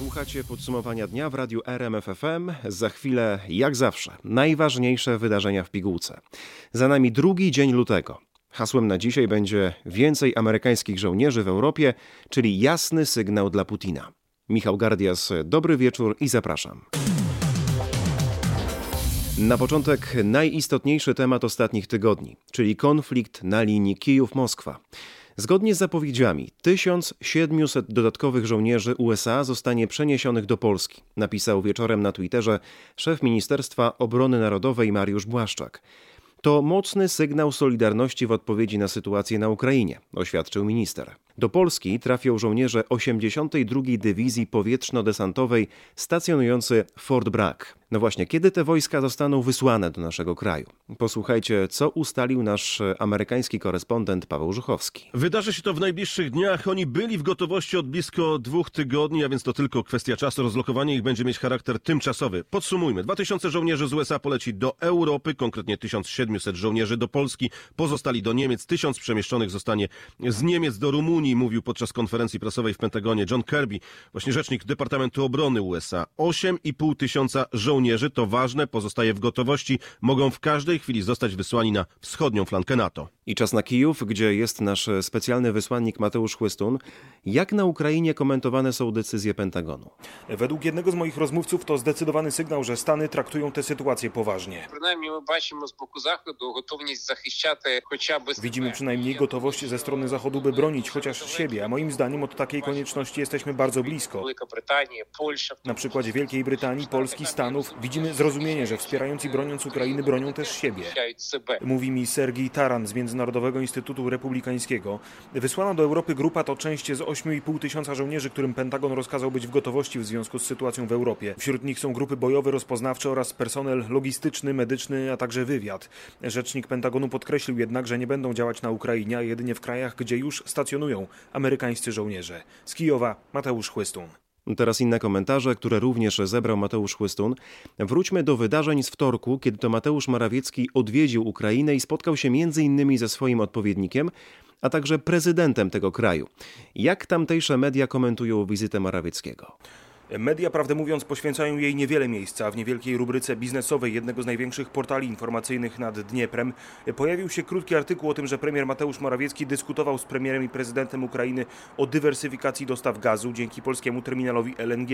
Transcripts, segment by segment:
Słuchacie podsumowania dnia w radiu RMFFM. Za chwilę, jak zawsze, najważniejsze wydarzenia w pigułce. Za nami drugi dzień lutego. Hasłem na dzisiaj będzie więcej amerykańskich żołnierzy w Europie, czyli jasny sygnał dla Putina. Michał Gardias, dobry wieczór i zapraszam. Na początek najistotniejszy temat ostatnich tygodni, czyli konflikt na linii Kijów-Moskwa. Zgodnie z zapowiedziami, 1700 dodatkowych żołnierzy USA zostanie przeniesionych do Polski, napisał wieczorem na Twitterze szef Ministerstwa Obrony Narodowej Mariusz Błaszczak. To mocny sygnał solidarności w odpowiedzi na sytuację na Ukrainie, oświadczył minister. Do Polski trafią żołnierze 82. Dywizji Powietrzno-Desantowej stacjonujący w Fort Bragg. No właśnie, kiedy te wojska zostaną wysłane do naszego kraju? Posłuchajcie, co ustalił nasz amerykański korespondent Paweł Żuchowski. Wydarzy się to w najbliższych dniach. Oni byli w gotowości od blisko dwóch tygodni, a więc to tylko kwestia czasu. Rozlokowanie ich będzie mieć charakter tymczasowy. Podsumujmy. 2000 żołnierzy z USA poleci do Europy, konkretnie 1700 żołnierzy do Polski, pozostali do Niemiec, 1000 przemieszczonych zostanie z Niemiec do Rumunii, mówił podczas konferencji prasowej w Pentagonie John Kirby, właśnie rzecznik Departamentu Obrony USA. 8,5 tysiąca żołnierzy żołnierzy, to ważne, pozostaje w gotowości, mogą w każdej chwili zostać wysłani na wschodnią flankę NATO. I czas na Kijów, gdzie jest nasz specjalny wysłannik Mateusz Chłystun. Jak na Ukrainie komentowane są decyzje Pentagonu? Według jednego z moich rozmówców to zdecydowany sygnał, że Stany traktują tę sytuację poważnie. Widzimy przynajmniej gotowość ze strony Zachodu, by bronić chociaż siebie, a moim zdaniem od takiej konieczności jesteśmy bardzo blisko. Na przykładzie Wielkiej Brytanii, Polski, Stanów widzimy zrozumienie, że wspierając i broniąc Ukrainy bronią też siebie. Mówi mi Sergii Taran z Międzynarodowego Instytutu Republikańskiego. Wysłana do Europy grupa to część z 8,5 tysiąca żołnierzy, którym Pentagon rozkazał być w gotowości w związku z sytuacją w Europie. Wśród nich są grupy bojowe, rozpoznawcze oraz personel logistyczny, medyczny, a także wywiad. Rzecznik Pentagonu podkreślił jednak, że nie będą działać na Ukrainie, a jedynie w krajach, gdzie już stacjonują amerykańscy żołnierze. Z Kijowa Mateusz Chłystun. Teraz inne komentarze, które również zebrał Mateusz Chłystun. Wróćmy do wydarzeń z wtorku, kiedy to Mateusz Morawiecki odwiedził Ukrainę i spotkał się m.in. ze swoim odpowiednikiem, a także prezydentem tego kraju. Jak tamtejsze media komentują wizytę Morawieckiego? Media, prawdę mówiąc, poświęcają jej niewiele miejsca. W niewielkiej rubryce biznesowej jednego z największych portali informacyjnych nad Dnieprem pojawił się krótki artykuł o tym, że premier Mateusz Morawiecki dyskutował z premierem i prezydentem Ukrainy o dywersyfikacji dostaw gazu dzięki polskiemu terminalowi LNG.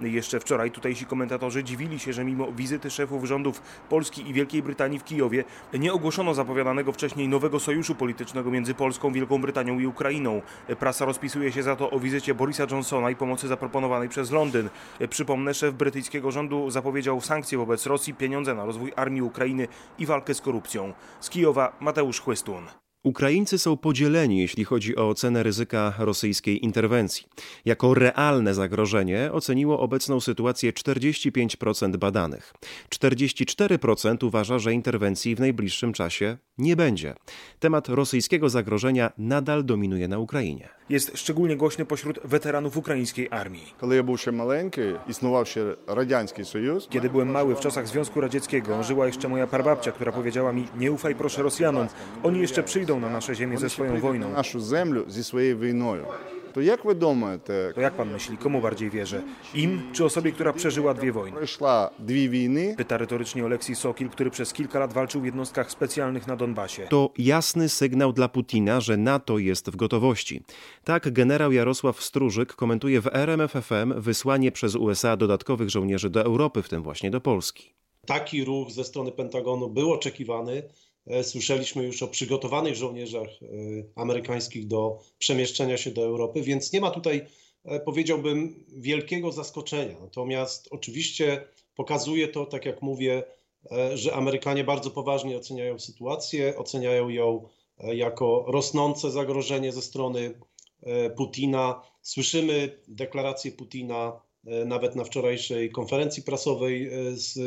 Jeszcze wczoraj tutejsi komentatorzy dziwili się, że mimo wizyty szefów rządów Polski i Wielkiej Brytanii w Kijowie nie ogłoszono zapowiadanego wcześniej nowego sojuszu politycznego między Polską, Wielką Brytanią i Ukrainą. Prasa rozpisuje się za to o wizycie Borisa Johnsona i pomocy zaproponowanej przez Londyn. Londyn. Przypomnę, szef brytyjskiego rządu zapowiedział sankcje wobec Rosji, pieniądze na rozwój armii Ukrainy i walkę z korupcją. Z Kijowa Mateusz Chłystun. Ukraińcy są podzieleni, jeśli chodzi o ocenę ryzyka rosyjskiej interwencji. Jako realne zagrożenie oceniło obecną sytuację 45% badanych. 44% uważa, że interwencji w najbliższym czasie nie będzie. Temat rosyjskiego zagrożenia nadal dominuje na Ukrainie Jest szczególnie głośny pośród weteranów ukraińskiej armii. Kiedy byłem mały w czasach Związku Radzieckiego, żyła jeszcze moja prababcia, która powiedziała mi: Nie ufaj proszę Rosjanom, oni jeszcze przyjdą na nasze ziemię ze swoją wojną. Нашу землю зі своєю війною. To jak wy думаєте, To jak pan myśli, komu bardziej wierzę? Im czy osobie, która przeżyła dwie wojny? пройшла дві війни, Pyta retorycznie Oleksij Sokil, który przez kilka lat walczył w jednostkach specjalnych na Donbasie. To jasny sygnał dla Putina, że NATO jest w gotowości. Tak generał Jarosław Strużyk komentuje w RMFFM wysłanie przez USA dodatkowych żołnierzy do Europy, w tym właśnie do Polski. Taki ruch ze strony Pentagonu był oczekiwany. E, Słyszeliśmy już o przygotowanych żołnierzach e, amerykańskich do przemieszczenia się do Europy, więc nie ma tutaj, e, powiedziałbym, wielkiego zaskoczenia. Natomiast oczywiście pokazuje to, tak jak mówię, że Amerykanie bardzo poważnie oceniają sytuację, oceniają ją jako rosnące zagrożenie ze strony Putina. Słyszymy deklarację Putina nawet na wczorajszej konferencji prasowej z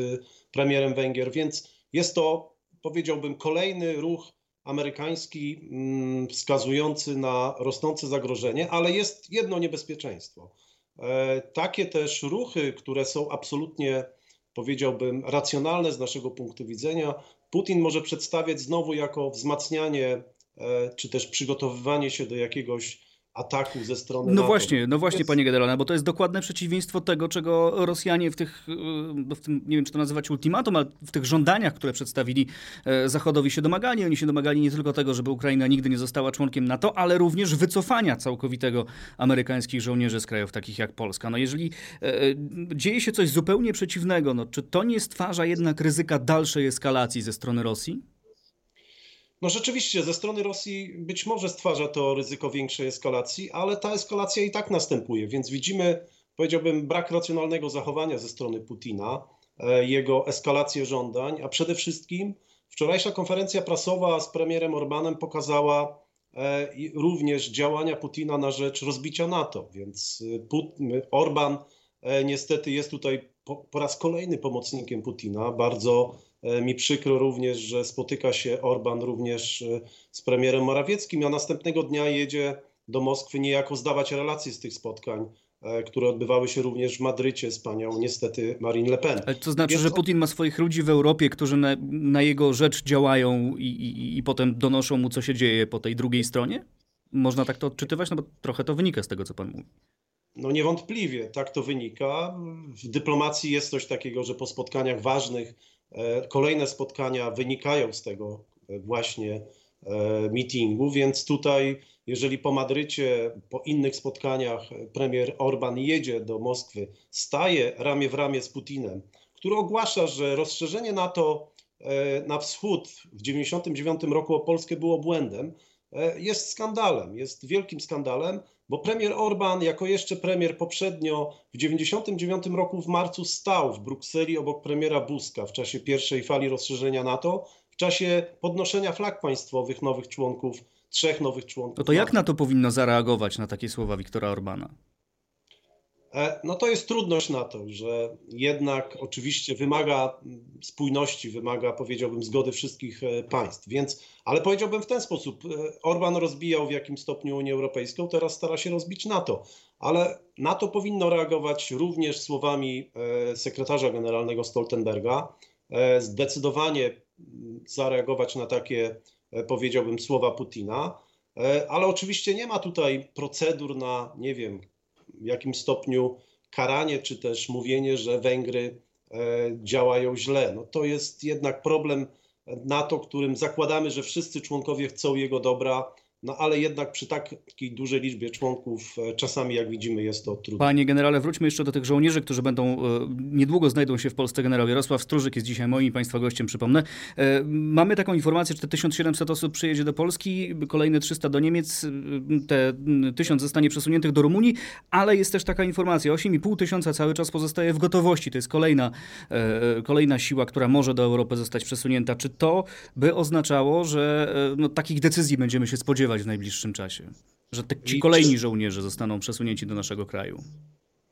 premierem Węgier, więc jest to powiedziałbym, kolejny ruch amerykański mm, wskazujący na rosnące zagrożenie, ale jest jedno niebezpieczeństwo. E, Takie też ruchy, które są absolutnie, powiedziałbym, racjonalne z naszego punktu widzenia, Putin może przedstawiać znowu jako wzmacnianie e, czy też przygotowywanie się do jakiegoś ataku ze strony No NATO. właśnie, no właśnie, Więc- panie generale, bo to jest dokładne przeciwieństwo tego, czego Rosjanie w tych, y, w tym, nie wiem czy to nazywać ultimatum, ale w tych żądaniach, które przedstawili e, Zachodowi się domagali. Oni się domagali nie tylko tego, żeby Ukraina nigdy nie została członkiem NATO, ale również wycofania całkowitego amerykańskich żołnierzy z krajów takich jak Polska. No jeżeli e, dzieje się coś zupełnie przeciwnego, no czy to nie stwarza jednak ryzyka dalszej eskalacji ze strony Rosji? No rzeczywiście, ze strony Rosji być może stwarza to ryzyko większej eskalacji, ale ta eskalacja i tak następuje, więc widzimy, powiedziałbym, brak racjonalnego zachowania ze strony Putina, e, jego eskalację żądań, a przede wszystkim wczorajsza konferencja prasowa z premierem Orbanem pokazała e, również działania Putina na rzecz rozbicia NATO, więc e, Put- Orban niestety jest tutaj po, po raz kolejny pomocnikiem Putina, bardzo Mi przykro również, że spotyka się Orban również e, z premierem Morawieckim, a następnego dnia jedzie do Moskwy niejako zdawać relacje z tych spotkań, e, które odbywały się również w Madrycie z panią niestety Marine Le Pen. Ale to znaczy, Więc że Putin ma swoich ludzi w Europie, którzy na, na jego rzecz działają i, i, i potem donoszą mu, co się dzieje po tej drugiej stronie? Można tak to odczytywać? No bo trochę to wynika z tego, co pan mówi. No niewątpliwie tak to wynika. W dyplomacji jest coś takiego, że po spotkaniach ważnych e, kolejne spotkania wynikają z tego e, właśnie e, meetingu, więc tutaj jeżeli po Madrycie, po innych spotkaniach e, premier Orban jedzie do Moskwy, staje ramię w ramię z Putinem, który ogłasza, że rozszerzenie NATO e, na wschód w 1999 roku o Polskę było błędem, e, jest skandalem, jest wielkim skandalem, bo premier Orban, jako jeszcze premier poprzednio, w 1999 roku w marcu stał w Brukseli obok premiera Buzka w czasie pierwszej fali rozszerzenia NATO, w czasie podnoszenia flag państwowych nowych członków, trzech nowych członków. No to jak NATO. na to powinno zareagować na takie słowa Wiktora Orbana? E, No to jest trudność na to, że jednak oczywiście wymaga spójności, wymaga powiedziałbym zgody wszystkich e, państw. Więc, ale powiedziałbym w ten sposób, e, Orban rozbijał w jakim stopniu Unię Europejską, teraz stara się rozbić NATO. Ale NATO powinno reagować również słowami sekretarza generalnego Stoltenberga, zdecydowanie zareagować na takie, powiedziałbym, słowa Putina. Ale oczywiście nie ma tutaj procedur na, nie wiem, w jakim stopniu karanie, czy też mówienie, że Węgry e, działają źle. No to jest jednak problem NATO, którym zakładamy, że wszyscy członkowie chcą jego dobra, no ale jednak przy takiej dużej liczbie członków e, czasami, jak widzimy, jest to trudne. Panie generale, wróćmy jeszcze do tych żołnierzy, którzy będą, e, niedługo znajdą się w Polsce. Generał Jarosław Stróżyk jest dzisiaj moim i Państwa gościem, przypomnę. E, Mamy taką informację, że te 1700 osób przyjedzie do Polski, kolejne 300 do Niemiec, te 1000 zostanie przesuniętych do Rumunii, ale jest też taka informacja, 8,5 tysiąca cały czas pozostaje w gotowości. To jest kolejna, kolejna siła, która może do Europy zostać przesunięta. Czy to by oznaczało, że no, takich decyzji będziemy się spodziewać w najbliższym czasie? Że te, ci kolejni żołnierze zostaną przesunięci do naszego kraju?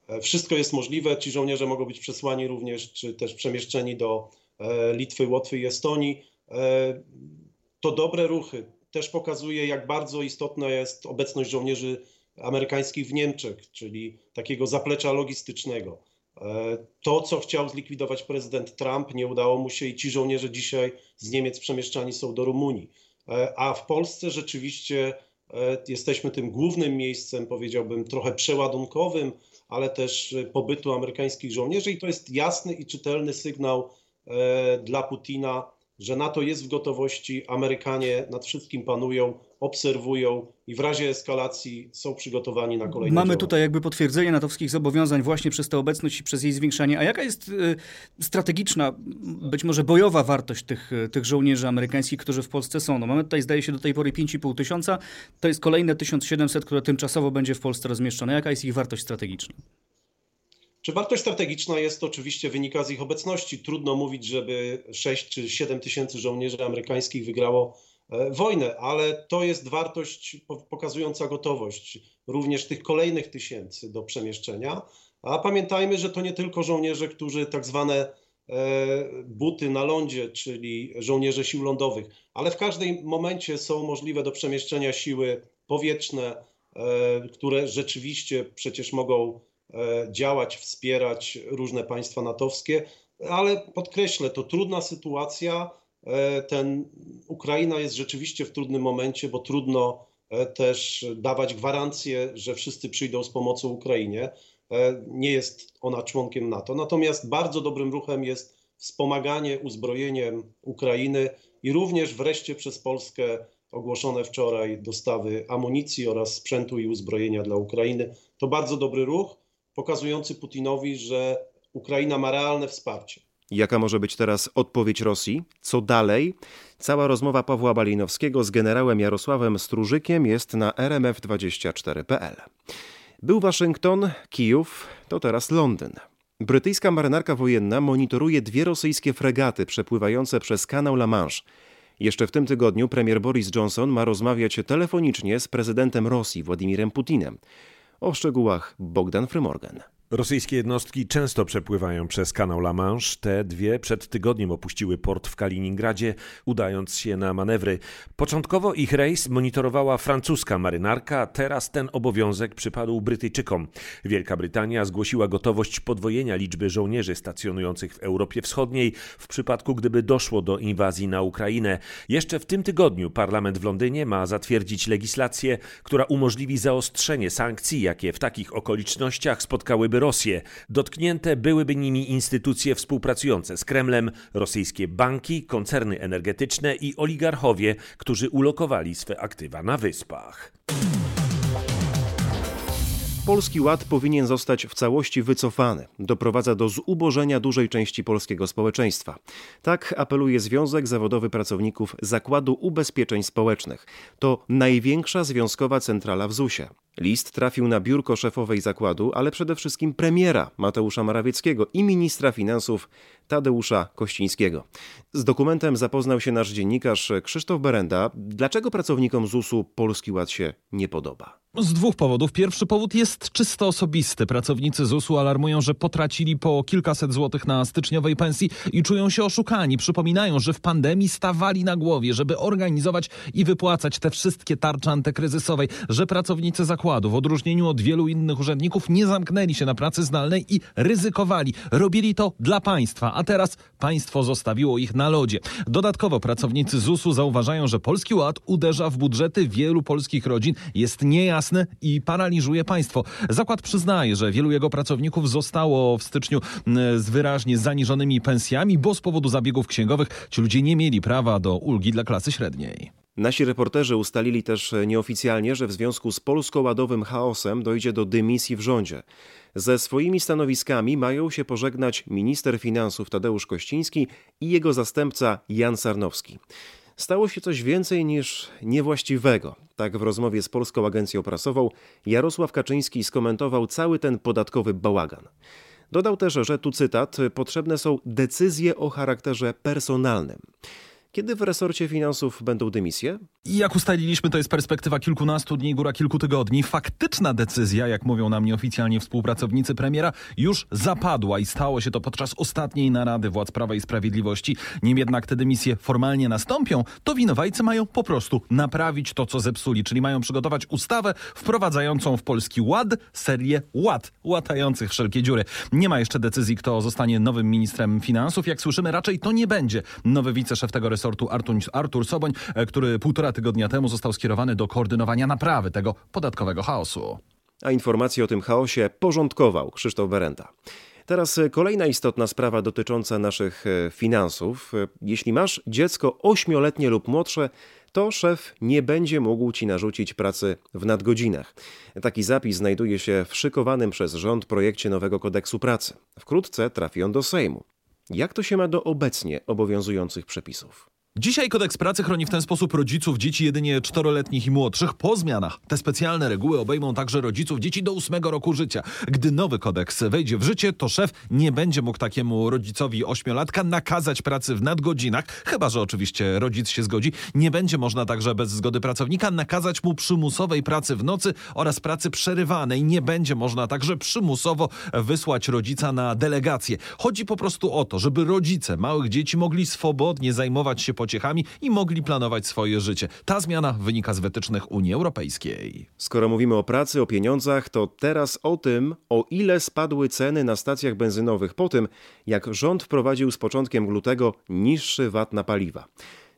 E, Wszystko jest możliwe. Ci żołnierze mogą być przesłani również, czy też przemieszczeni do e, Litwy, Łotwy i Estonii. E, To dobre ruchy. Też pokazuje, jak bardzo istotna jest obecność żołnierzy amerykańskich w Niemczech, czyli takiego zaplecza logistycznego. To, co chciał zlikwidować prezydent Trump, nie udało mu się i ci żołnierze dzisiaj z Niemiec przemieszczani są do Rumunii. E, A w Polsce rzeczywiście e, jesteśmy tym głównym miejscem, powiedziałbym, trochę przeładunkowym, ale też pobytu amerykańskich żołnierzy i to jest jasny i czytelny sygnał e, dla Putina, że NATO jest w gotowości, Amerykanie nad wszystkim panują, obserwują i w razie eskalacji są przygotowani na kolejne Mamy działania. tutaj jakby potwierdzenie natowskich zobowiązań właśnie przez tę obecność i przez jej zwiększanie. A jaka jest y, strategiczna, być może bojowa wartość tych, y, tych żołnierzy amerykańskich, którzy w Polsce są? No mamy tutaj, zdaje się, do tej pory 5,5 tysiąca. To jest kolejne 1700, które tymczasowo będzie w Polsce rozmieszczone. Jaka jest ich wartość strategiczna? Czy wartość strategiczna jest oczywiście wynika z ich obecności. Trudno mówić, żeby 6 czy 7 tysięcy żołnierzy amerykańskich wygrało e, wojnę, ale to jest wartość po- pokazująca gotowość również tych kolejnych tysięcy do przemieszczenia. A pamiętajmy, że to nie tylko żołnierze, którzy tak zwane e, buty na lądzie, czyli żołnierze sił lądowych, ale w każdym momencie są możliwe do przemieszczenia siły powietrzne, e, które rzeczywiście przecież mogą działać, wspierać różne państwa natowskie, ale podkreślę, to trudna sytuacja. E, Ten Ukraina jest rzeczywiście w trudnym momencie, bo trudno też dawać gwarancję, że wszyscy przyjdą z pomocą Ukrainie. Nie jest ona członkiem NATO. Natomiast bardzo dobrym ruchem jest wspomaganie uzbrojeniem Ukrainy i również wreszcie przez Polskę ogłoszone wczoraj dostawy amunicji oraz sprzętu i uzbrojenia dla Ukrainy. To bardzo dobry ruch, pokazujący Putinowi, że Ukraina ma realne wsparcie. Jaka może być teraz odpowiedź Rosji? Co dalej? Cała rozmowa Pawła Balinowskiego z generałem Jarosławem Strużykiem jest na rmf24.pl. Był Waszyngton, Kijów, to teraz Londyn. Brytyjska marynarka wojenna monitoruje dwie rosyjskie fregaty przepływające przez kanał La Manche. Jeszcze w tym tygodniu premier Boris Johnson ma rozmawiać telefonicznie z prezydentem Rosji Władimirem Putinem. O szczegółach Bogdan Frymorgan. Rosyjskie jednostki często przepływają przez kanał La Manche. Te dwie przed tygodniem opuściły port w Kaliningradzie, udając się na manewry. Początkowo ich rejs monitorowała francuska marynarka, teraz ten obowiązek przypadł Brytyjczykom. Wielka Brytania zgłosiła gotowość podwojenia liczby żołnierzy stacjonujących w Europie Wschodniej w przypadku, gdyby doszło do inwazji na Ukrainę. Jeszcze w tym tygodniu parlament w Londynie ma zatwierdzić legislację, która umożliwi zaostrzenie sankcji, jakie w takich okolicznościach spotkałyby Rosję. Dotknięte byłyby nimi instytucje współpracujące z Kremlem, rosyjskie banki, koncerny energetyczne i oligarchowie, którzy ulokowali swe aktywa na wyspach. Polski Ład powinien zostać w całości wycofany. Doprowadza do zubożenia dużej części polskiego społeczeństwa. Tak apeluje Związek Zawodowy Pracowników Zakładu Ubezpieczeń Społecznych. To największa związkowa centrala w ZUS-ie. List trafił na biurko szefowej zakładu, ale przede wszystkim premiera Mateusza Morawieckiego i ministra finansów Tadeusza Kościńskiego. Z dokumentem zapoznał się nasz dziennikarz Krzysztof Berenda. Dlaczego pracownikom ZUS-u Polski Ład się nie podoba? Z dwóch powodów. Pierwszy powód jest czysto osobisty. Pracownicy ZUS-u alarmują, że potracili po kilkaset złotych na styczniowej pensji i czują się oszukani. Przypominają, że w pandemii stawali na głowie, żeby organizować i wypłacać te wszystkie tarcze antykryzysowej, że pracownicy zakładu w odróżnieniu od wielu innych urzędników nie zamknęli się na pracy zdalnej i ryzykowali. Robili to dla państwa, a teraz państwo zostawiło ich na lodzie. Dodatkowo pracownicy ZUS-u zauważają, że Polski Ład uderza w budżety wielu polskich rodzin, jest niejasny i paraliżuje państwo. Zakład przyznaje, że wielu jego pracowników zostało w styczniu z wyraźnie zaniżonymi pensjami, bo z powodu zabiegów księgowych ci ludzie nie mieli prawa do ulgi dla klasy średniej. Nasi reporterzy ustalili też nieoficjalnie, że w związku z polsko-ładowym chaosem dojdzie do dymisji w rządzie. Ze swoimi stanowiskami mają się pożegnać minister finansów Tadeusz Kościński i jego zastępca Jan Sarnowski. Stało się coś więcej niż niewłaściwego. Tak w rozmowie z Polską Agencją Prasową Jarosław Kaczyński skomentował cały ten podatkowy bałagan. Dodał też, że tu cytat: Potrzebne są decyzje o charakterze personalnym. Kiedy w resorcie finansów będą dymisje? Jak ustaliliśmy, to jest perspektywa kilkunastu dni, góra kilku tygodni. Faktyczna decyzja, jak mówią nam nieoficjalnie współpracownicy premiera, już zapadła i stało się to podczas ostatniej narady władz Prawa i Sprawiedliwości. Nim jednak te dymisje formalnie nastąpią, to winowajcy mają po prostu naprawić to, co zepsuli, czyli mają przygotować ustawę wprowadzającą w polski ład serię ład, łatających wszelkie dziury. Nie ma jeszcze decyzji, kto zostanie nowym ministrem finansów. Jak słyszymy, raczej to nie będzie nowy wiceszef tego resortu resortu Artur, Artur Soboń, e, który półtora tygodnia temu został skierowany do koordynowania naprawy tego podatkowego chaosu. A informacje o tym chaosie porządkował Krzysztof Berenda. Teraz e, kolejna istotna sprawa dotycząca naszych e, finansów. Jeśli masz dziecko ośmioletnie lub młodsze, to szef nie będzie mógł ci narzucić pracy w nadgodzinach. Taki zapis znajduje się w szykowanym przez rząd projekcie nowego kodeksu pracy. Wkrótce trafi on do Sejmu. Jak to się ma do obecnie obowiązujących przepisów? Dzisiaj kodeks pracy chroni w ten sposób rodziców dzieci jedynie czteroletnich i młodszych. Po zmianach te specjalne reguły obejmą także rodziców dzieci do ósmego roku życia. Gdy nowy kodeks wejdzie w życie, to szef nie będzie mógł takiemu rodzicowi ośmiolatka nakazać pracy w nadgodzinach, chyba że oczywiście rodzic się zgodzi. Nie będzie można także bez zgody pracownika nakazać mu przymusowej pracy w nocy oraz pracy przerywanej. Nie będzie można także przymusowo wysłać rodzica na delegację. Chodzi po prostu o to, żeby rodzice małych dzieci mogli swobodnie zajmować się pociechami i mogli planować swoje życie. Ta zmiana wynika z wytycznych Unii Europejskiej. Skoro mówimy o pracy, o pieniądzach, to teraz o tym, o ile spadły ceny na stacjach benzynowych po tym, jak rząd wprowadził z początkiem lutego niższy VAT na paliwa.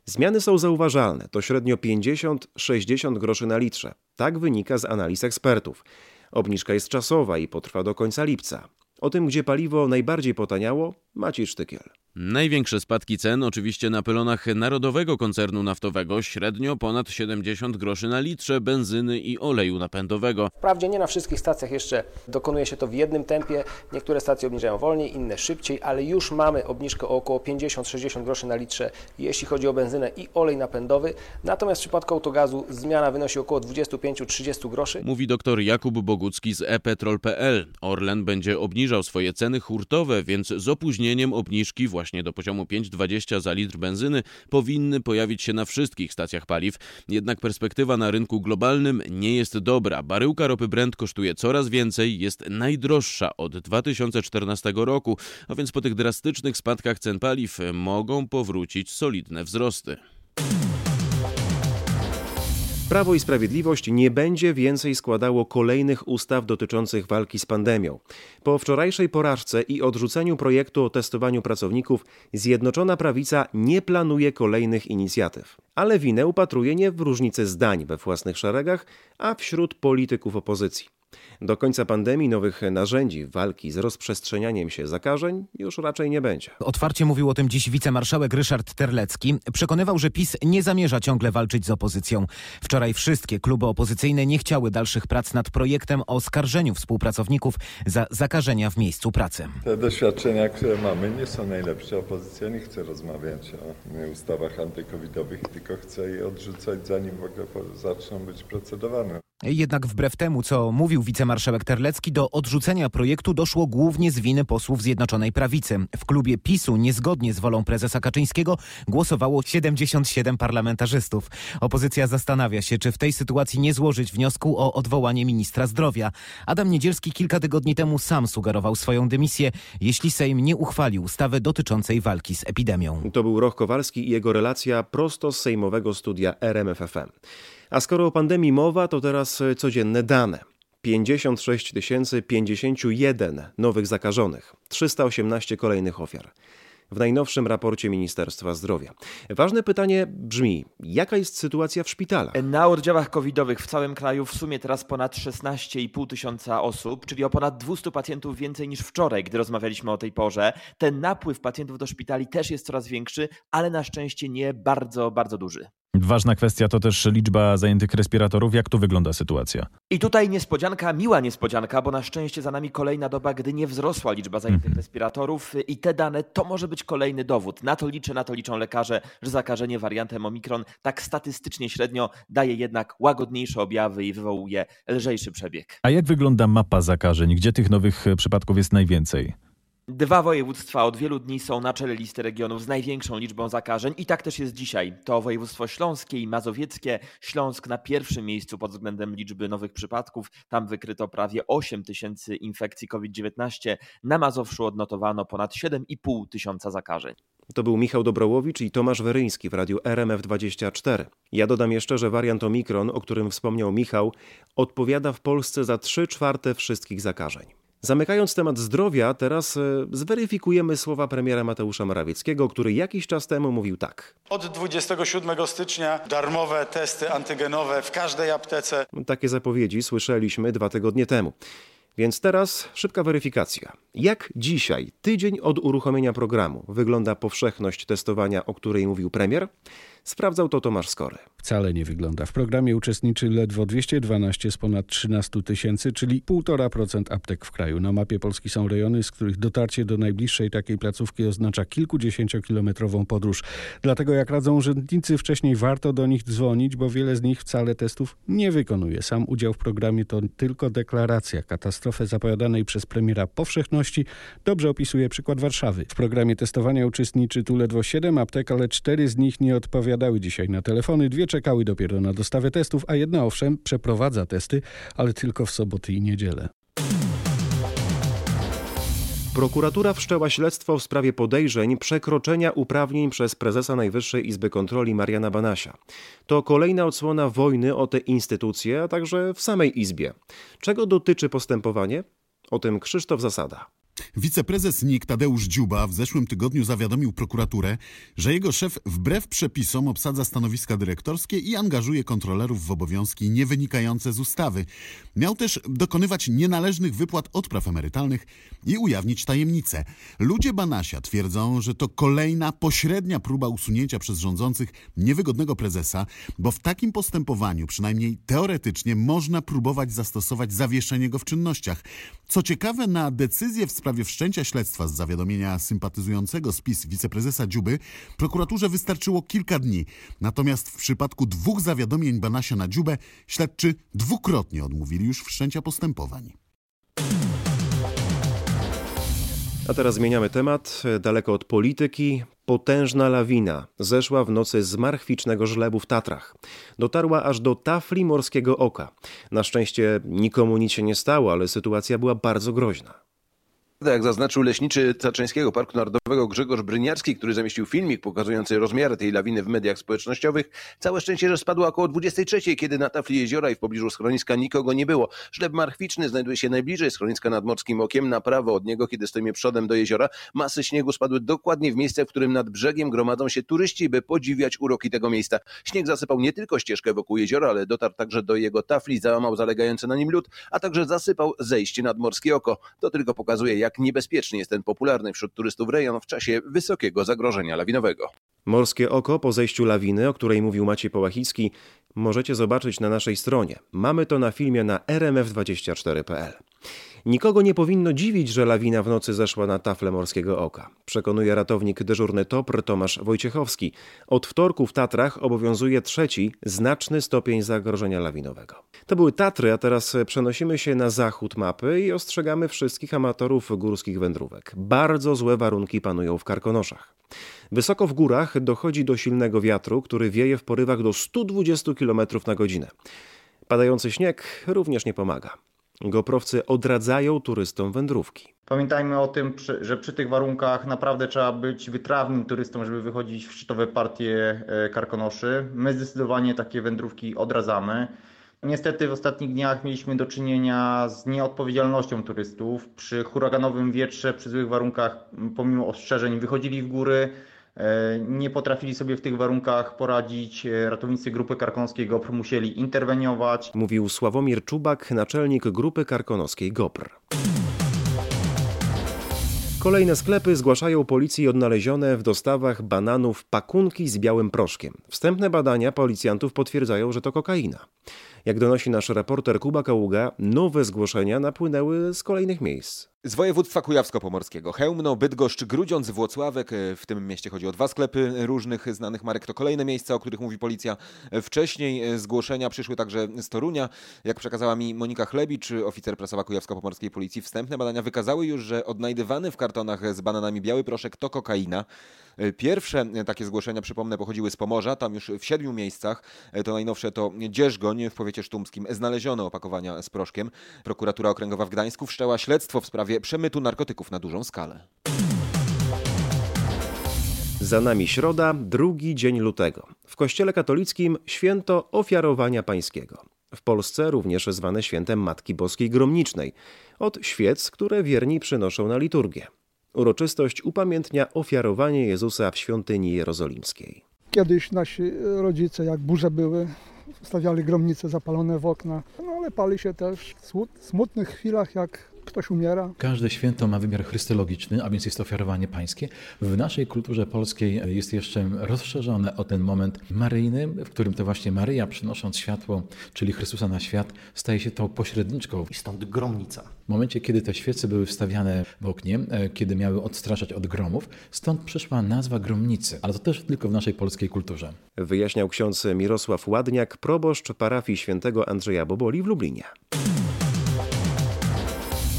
Zmiany są zauważalne, to średnio 50-60 groszy na litrze. Tak wynika z analiz ekspertów. Obniżka jest czasowa i potrwa do końca lipca. O tym, gdzie paliwo najbardziej potaniało, Maciej Sztykiel. Największe spadki cen oczywiście na pylonach narodowego koncernu naftowego, średnio ponad 70 groszy na litrze benzyny i oleju napędowego. Wprawdzie nie na wszystkich stacjach jeszcze dokonuje się to w jednym tempie. Niektóre stacje obniżają wolniej, inne szybciej, ale już mamy obniżkę o około 50-60 groszy na litrze, jeśli chodzi o benzynę i olej napędowy. Natomiast w przypadku autogazu zmiana wynosi około 25-30 groszy. Mówi dr Jakub Bogucki z epetrol.pl. Orlen będzie obniżał swoje ceny hurtowe, więc z opóźnieniem obniżki właśnie do poziomu 5,20 za litr benzyny powinny pojawić się na wszystkich stacjach paliw. Jednak perspektywa na rynku globalnym nie jest dobra. Baryłka ropy Brent kosztuje coraz więcej, jest najdroższa od 2014 roku, a więc po tych drastycznych spadkach cen paliw mogą powrócić solidne wzrosty. Prawo i Sprawiedliwość nie będzie więcej składało kolejnych ustaw dotyczących walki z pandemią. Po wczorajszej porażce i odrzuceniu projektu o testowaniu pracowników, Zjednoczona Prawica nie planuje kolejnych inicjatyw. Ale winę upatruje nie w różnicy zdań we własnych szeregach, a wśród polityków opozycji. Do końca pandemii nowych narzędzi walki z rozprzestrzenianiem się zakażeń już raczej nie będzie. Otwarcie mówił o tym dziś wicemarszałek Ryszard Terlecki. Przekonywał, że PiS nie zamierza ciągle walczyć z opozycją. Wczoraj wszystkie kluby opozycyjne nie chciały dalszych prac nad projektem o skarżeniu współpracowników za zakażenia w miejscu pracy. Te doświadczenia, które mamy, nie są najlepsze. Opozycja nie chce rozmawiać o ustawach antykowidowych, tylko chce je odrzucać, zanim w ogóle zaczną być procedowane. Jednak wbrew temu, co mówił wicemarszałek Terlecki, do odrzucenia projektu doszło głównie z winy posłów Zjednoczonej Prawicy. W klubie PiSu niezgodnie z wolą prezesa Kaczyńskiego głosowało 77 parlamentarzystów. Opozycja zastanawia się, czy w tej sytuacji nie złożyć wniosku o odwołanie ministra zdrowia. Adam Niedzielski kilka tygodni temu sam sugerował swoją dymisję, jeśli Sejm nie uchwali ustawy dotyczącej walki z epidemią. To był Roch Kowalski i jego relacja prosto z sejmowego studia RMFFM. A skoro o pandemii mowa, to teraz e, codzienne dane. 56 051 nowych zakażonych, 318 kolejnych ofiar. W najnowszym raporcie Ministerstwa Zdrowia. Ważne pytanie brzmi: jaka jest sytuacja w szpitalach? Na oddziałach covidowych w całym kraju w sumie teraz ponad 16,5 tysiąca osób, czyli o ponad 200 pacjentów więcej niż wczoraj, gdy rozmawialiśmy o tej porze. Ten napływ pacjentów do szpitali też jest coraz większy, ale na szczęście nie bardzo, bardzo duży. Ważna kwestia to też liczba zajętych respiratorów. Jak tu wygląda sytuacja? I tutaj niespodzianka, miła niespodzianka, bo na szczęście za nami kolejna doba, gdy nie wzrosła liczba zajętych mhm. respiratorów i te dane to może być kolejny dowód. Na to liczę, na to liczą lekarze, że zakażenie wariantem Omikron tak statystycznie średnio daje jednak łagodniejsze objawy i wywołuje lżejszy przebieg. A jak wygląda mapa zakażeń? Gdzie tych nowych przypadków jest najwięcej? Dwa województwa od wielu dni są na czele listy regionów z największą liczbą zakażeń i tak też jest dzisiaj. To województwo śląskie i mazowieckie. Śląsk na pierwszym miejscu pod względem liczby nowych przypadków. Tam wykryto prawie 8 tysięcy infekcji COVID-19. Na Mazowszu odnotowano ponad 7,5 tysiąca zakażeń. To był Michał Dobrołowicz i Tomasz Weryński w radiu RMF24. Ja dodam jeszcze, że wariant Omikron, o którym wspomniał Michał, odpowiada w Polsce za 3 czwarte wszystkich zakażeń. Zamykając temat zdrowia, teraz e, zweryfikujemy słowa premiera Mateusza Morawieckiego, który jakiś czas temu mówił tak. Od 27 stycznia darmowe testy antygenowe w każdej aptece. Takie zapowiedzi słyszeliśmy dwa tygodnie temu. Więc teraz szybka weryfikacja. Jak dzisiaj, tydzień od uruchomienia programu, wygląda powszechność testowania, o której mówił premier? Sprawdzał to Tomasz Skory. Wcale nie wygląda. W programie uczestniczy ledwo 212 z ponad 13 tysięcy, czyli 1,5% aptek w kraju. Na mapie Polski są rejony, z których dotarcie do najbliższej takiej placówki oznacza kilkudziesięciokilometrową podróż. Dlatego jak radzą urzędnicy, wcześniej warto do nich dzwonić, bo wiele z nich wcale testów nie wykonuje. Sam udział w programie to tylko deklaracja. Katastrofę zapowiadanej przez premiera powszechności dobrze opisuje przykład Warszawy. W programie testowania uczestniczy tu ledwo 7 aptek, ale 4 z nich nie odpowiadają odpowiadały dzisiaj na telefony, dwie czekały dopiero na dostawę testów, a jedna owszem przeprowadza testy, ale tylko w soboty i niedzielę. Prokuratura wszczęła śledztwo w sprawie podejrzeń przekroczenia uprawnień przez prezesa Najwyższej Izby Kontroli Mariana Banasia. To kolejna odsłona wojny o te instytucje, a także w samej Izbie. Czego dotyczy postępowanie? O tym Krzysztof Zasada. Wiceprezes NIK Tadeusz Dziuba w zeszłym tygodniu zawiadomił prokuraturę, że jego szef wbrew przepisom obsadza stanowiska dyrektorskie i angażuje kontrolerów w obowiązki niewynikające z ustawy. Miał też dokonywać nienależnych wypłat odpraw emerytalnych i ujawnić tajemnice. Ludzie Banasia twierdzą, że to kolejna pośrednia próba usunięcia przez rządzących niewygodnego prezesa, bo w takim postępowaniu, przynajmniej teoretycznie, można próbować zastosować zawieszenie go w czynnościach. Co ciekawe, na decyzję w sprawie wszczęcia śledztwa z zawiadomienia sympatyzującego spis wiceprezesa Dziuby prokuraturze wystarczyło kilka dni. Natomiast w przypadku dwóch zawiadomień Banasia na Dziubę śledczy dwukrotnie odmówili już wszczęcia postępowań. A teraz zmieniamy temat. Daleko od polityki. Potężna lawina zeszła w nocy z marchwicznego żlebu w Tatrach. Dotarła aż do tafli morskiego oka. Na szczęście nikomu nic się nie stało, ale sytuacja była bardzo groźna. Jak zaznaczył leśniczy Tatrzańskiego Parku Narodowego Grzegorz Bryniarski, który zamieścił filmik pokazujący rozmiary tej lawiny w mediach społecznościowych, całe szczęście, że spadła około 23, kiedy na tafli jeziora i w pobliżu schroniska nikogo nie było. Żleb marchwiczny znajduje się najbliżej schroniska nad Morskim Okiem, na prawo od niego, kiedy stoimy przodem do jeziora. Masy śniegu spadły dokładnie w miejsce, w którym nad brzegiem gromadzą się turyści, by podziwiać uroki tego miejsca. Śnieg zasypał nie tylko ścieżkę wokół jeziora, ale dotarł także do jego tafli, załamał zalegający na nim lód, a także zasypał zejście nad Morskie Oko. To tylko pokazuje, jak niebezpieczny jest ten popularny wśród turystów rejon w czasie wysokiego zagrożenia lawinowego. Morskie oko po zejściu lawiny, o której mówił Maciej Połachicki, możecie zobaczyć na naszej stronie. Mamy to na filmie na rmf24.pl. Nikogo nie powinno dziwić, że lawina w nocy zeszła na tafle Morskiego Oka. Przekonuje ratownik dyżurny TOPR Tomasz Wojciechowski. Od wtorku w Tatrach obowiązuje trzeci, znaczny stopień zagrożenia lawinowego. To były Tatry, a teraz przenosimy się na zachód mapy i ostrzegamy wszystkich amatorów górskich wędrówek. Bardzo złe warunki panują w Karkonoszach. Wysoko w górach dochodzi do silnego wiatru, który wieje w porywach do 120 km na godzinę. Padający śnieg również nie pomaga. Goprowcy odradzają turystom wędrówki. Pamiętajmy o tym, że przy tych warunkach naprawdę trzeba być wytrawnym turystą, żeby wychodzić w szczytowe partie karkonoszy. My zdecydowanie takie wędrówki odradzamy. Niestety w ostatnich dniach mieliśmy do czynienia z nieodpowiedzialnością turystów. Przy huraganowym wietrze, przy złych warunkach, pomimo ostrzeżeń, wychodzili w góry, nie potrafili sobie w tych warunkach poradzić. Ratownicy Grupy Karkonoskiej GOPR musieli interweniować. Mówił Sławomir Czubak, naczelnik Grupy Karkonoskiej GOPR. Kolejne sklepy zgłaszają policji odnalezione w dostawach bananów pakunki z białym proszkiem. Wstępne badania policjantów potwierdzają, że to kokaina. Jak donosi nasz reporter Kuba Kaługa, nowe zgłoszenia napłynęły z kolejnych miejsc. Z województwa kujawsko-pomorskiego. Chełmno, Bydgoszcz, Grudziądz, Włocławek. W tym mieście chodzi o dwa sklepy różnych znanych marek. To kolejne miejsca, o których mówi policja. Wcześniej zgłoszenia przyszły także z Torunia. Jak przekazała mi Monika Chlebicz, oficer prasowa kujawsko-pomorskiej policji, wstępne badania wykazały już, że odnajdywany w kartonach z bananami biały proszek to kokaina. Pierwsze takie zgłoszenia, przypomnę, pochodziły z Pomorza, tam już w siedmiu miejscach. To najnowsze to Dzierżgoń w powiecie sztumskim. Znaleziono opakowania z proszkiem. Prokuratura Okręgowa w Gdańsku wszczęła śledztwo w sprawie przemytu narkotyków na dużą skalę. Za nami środa, drugi dzień lutego. W kościele katolickim święto ofiarowania pańskiego. W Polsce również zwane świętem Matki Boskiej Gromnicznej, od świec, które wierni przynoszą na liturgię. Uroczystość upamiętnia ofiarowanie Jezusa w świątyni jerozolimskiej. Kiedyś nasi rodzice, jak burze były, stawiali gromnice zapalone w okna, no ale pali się też w smutnych chwilach, jak ktoś umiera. Każde święto ma wymiar chrystologiczny, a więc jest to ofiarowanie pańskie. W naszej kulturze polskiej jest jeszcze rozszerzone o ten moment maryjny, w którym to właśnie Maryja przynosząc światło, czyli Chrystusa na świat, staje się tą pośredniczką. I stąd gromnica. W momencie, kiedy te świece były wstawiane w oknie, kiedy miały odstraszać od gromów, stąd przyszła nazwa gromnicy, ale to też tylko w naszej polskiej kulturze. Wyjaśniał ksiądz Mirosław Ładniak, proboszcz parafii świętego Andrzeja Boboli w Lublinie.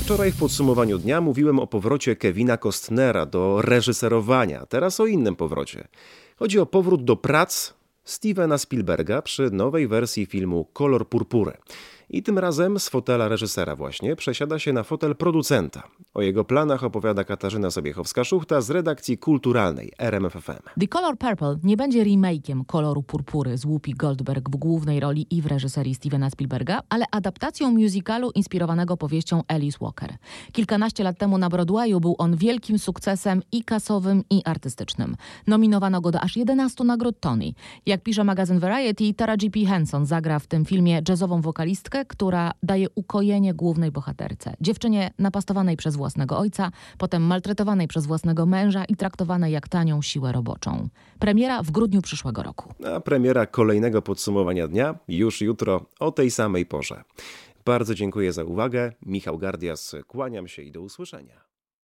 Wczoraj w podsumowaniu dnia mówiłem o powrocie Kevina Costnera do reżyserowania, teraz o innym powrocie. Chodzi o powrót do prac Stevena Spielberga przy nowej wersji filmu Kolor Purpury. I tym razem z fotela reżysera właśnie przesiada się na fotel producenta. O jego planach opowiada Katarzyna Sobiechowska-Szuchta z redakcji kulturalnej RMFFM. The Color Purple nie będzie remake'iem koloru purpury z Whoopi Goldberg w głównej roli i w reżyserii Stevena Spielberga, ale adaptacją musicalu inspirowanego powieścią Alice Walker. Kilkanaście lat temu na Broadwayu był on wielkim sukcesem i kasowym, i artystycznym. Nominowano go do aż 11 nagród Tony. Jak pisze magazyn Variety, Tara G.P. Henson zagra w tym filmie jazzową wokalistkę, która daje ukojenie głównej bohaterce. Dziewczynie napastowanej przez własnego ojca, potem maltretowanej przez własnego męża i traktowanej jak tanią siłę roboczą. Premiera w grudniu przyszłego roku. A premiera kolejnego podsumowania dnia już jutro o tej samej porze. Bardzo dziękuję za uwagę. Michał Gardias, kłaniam się i do usłyszenia.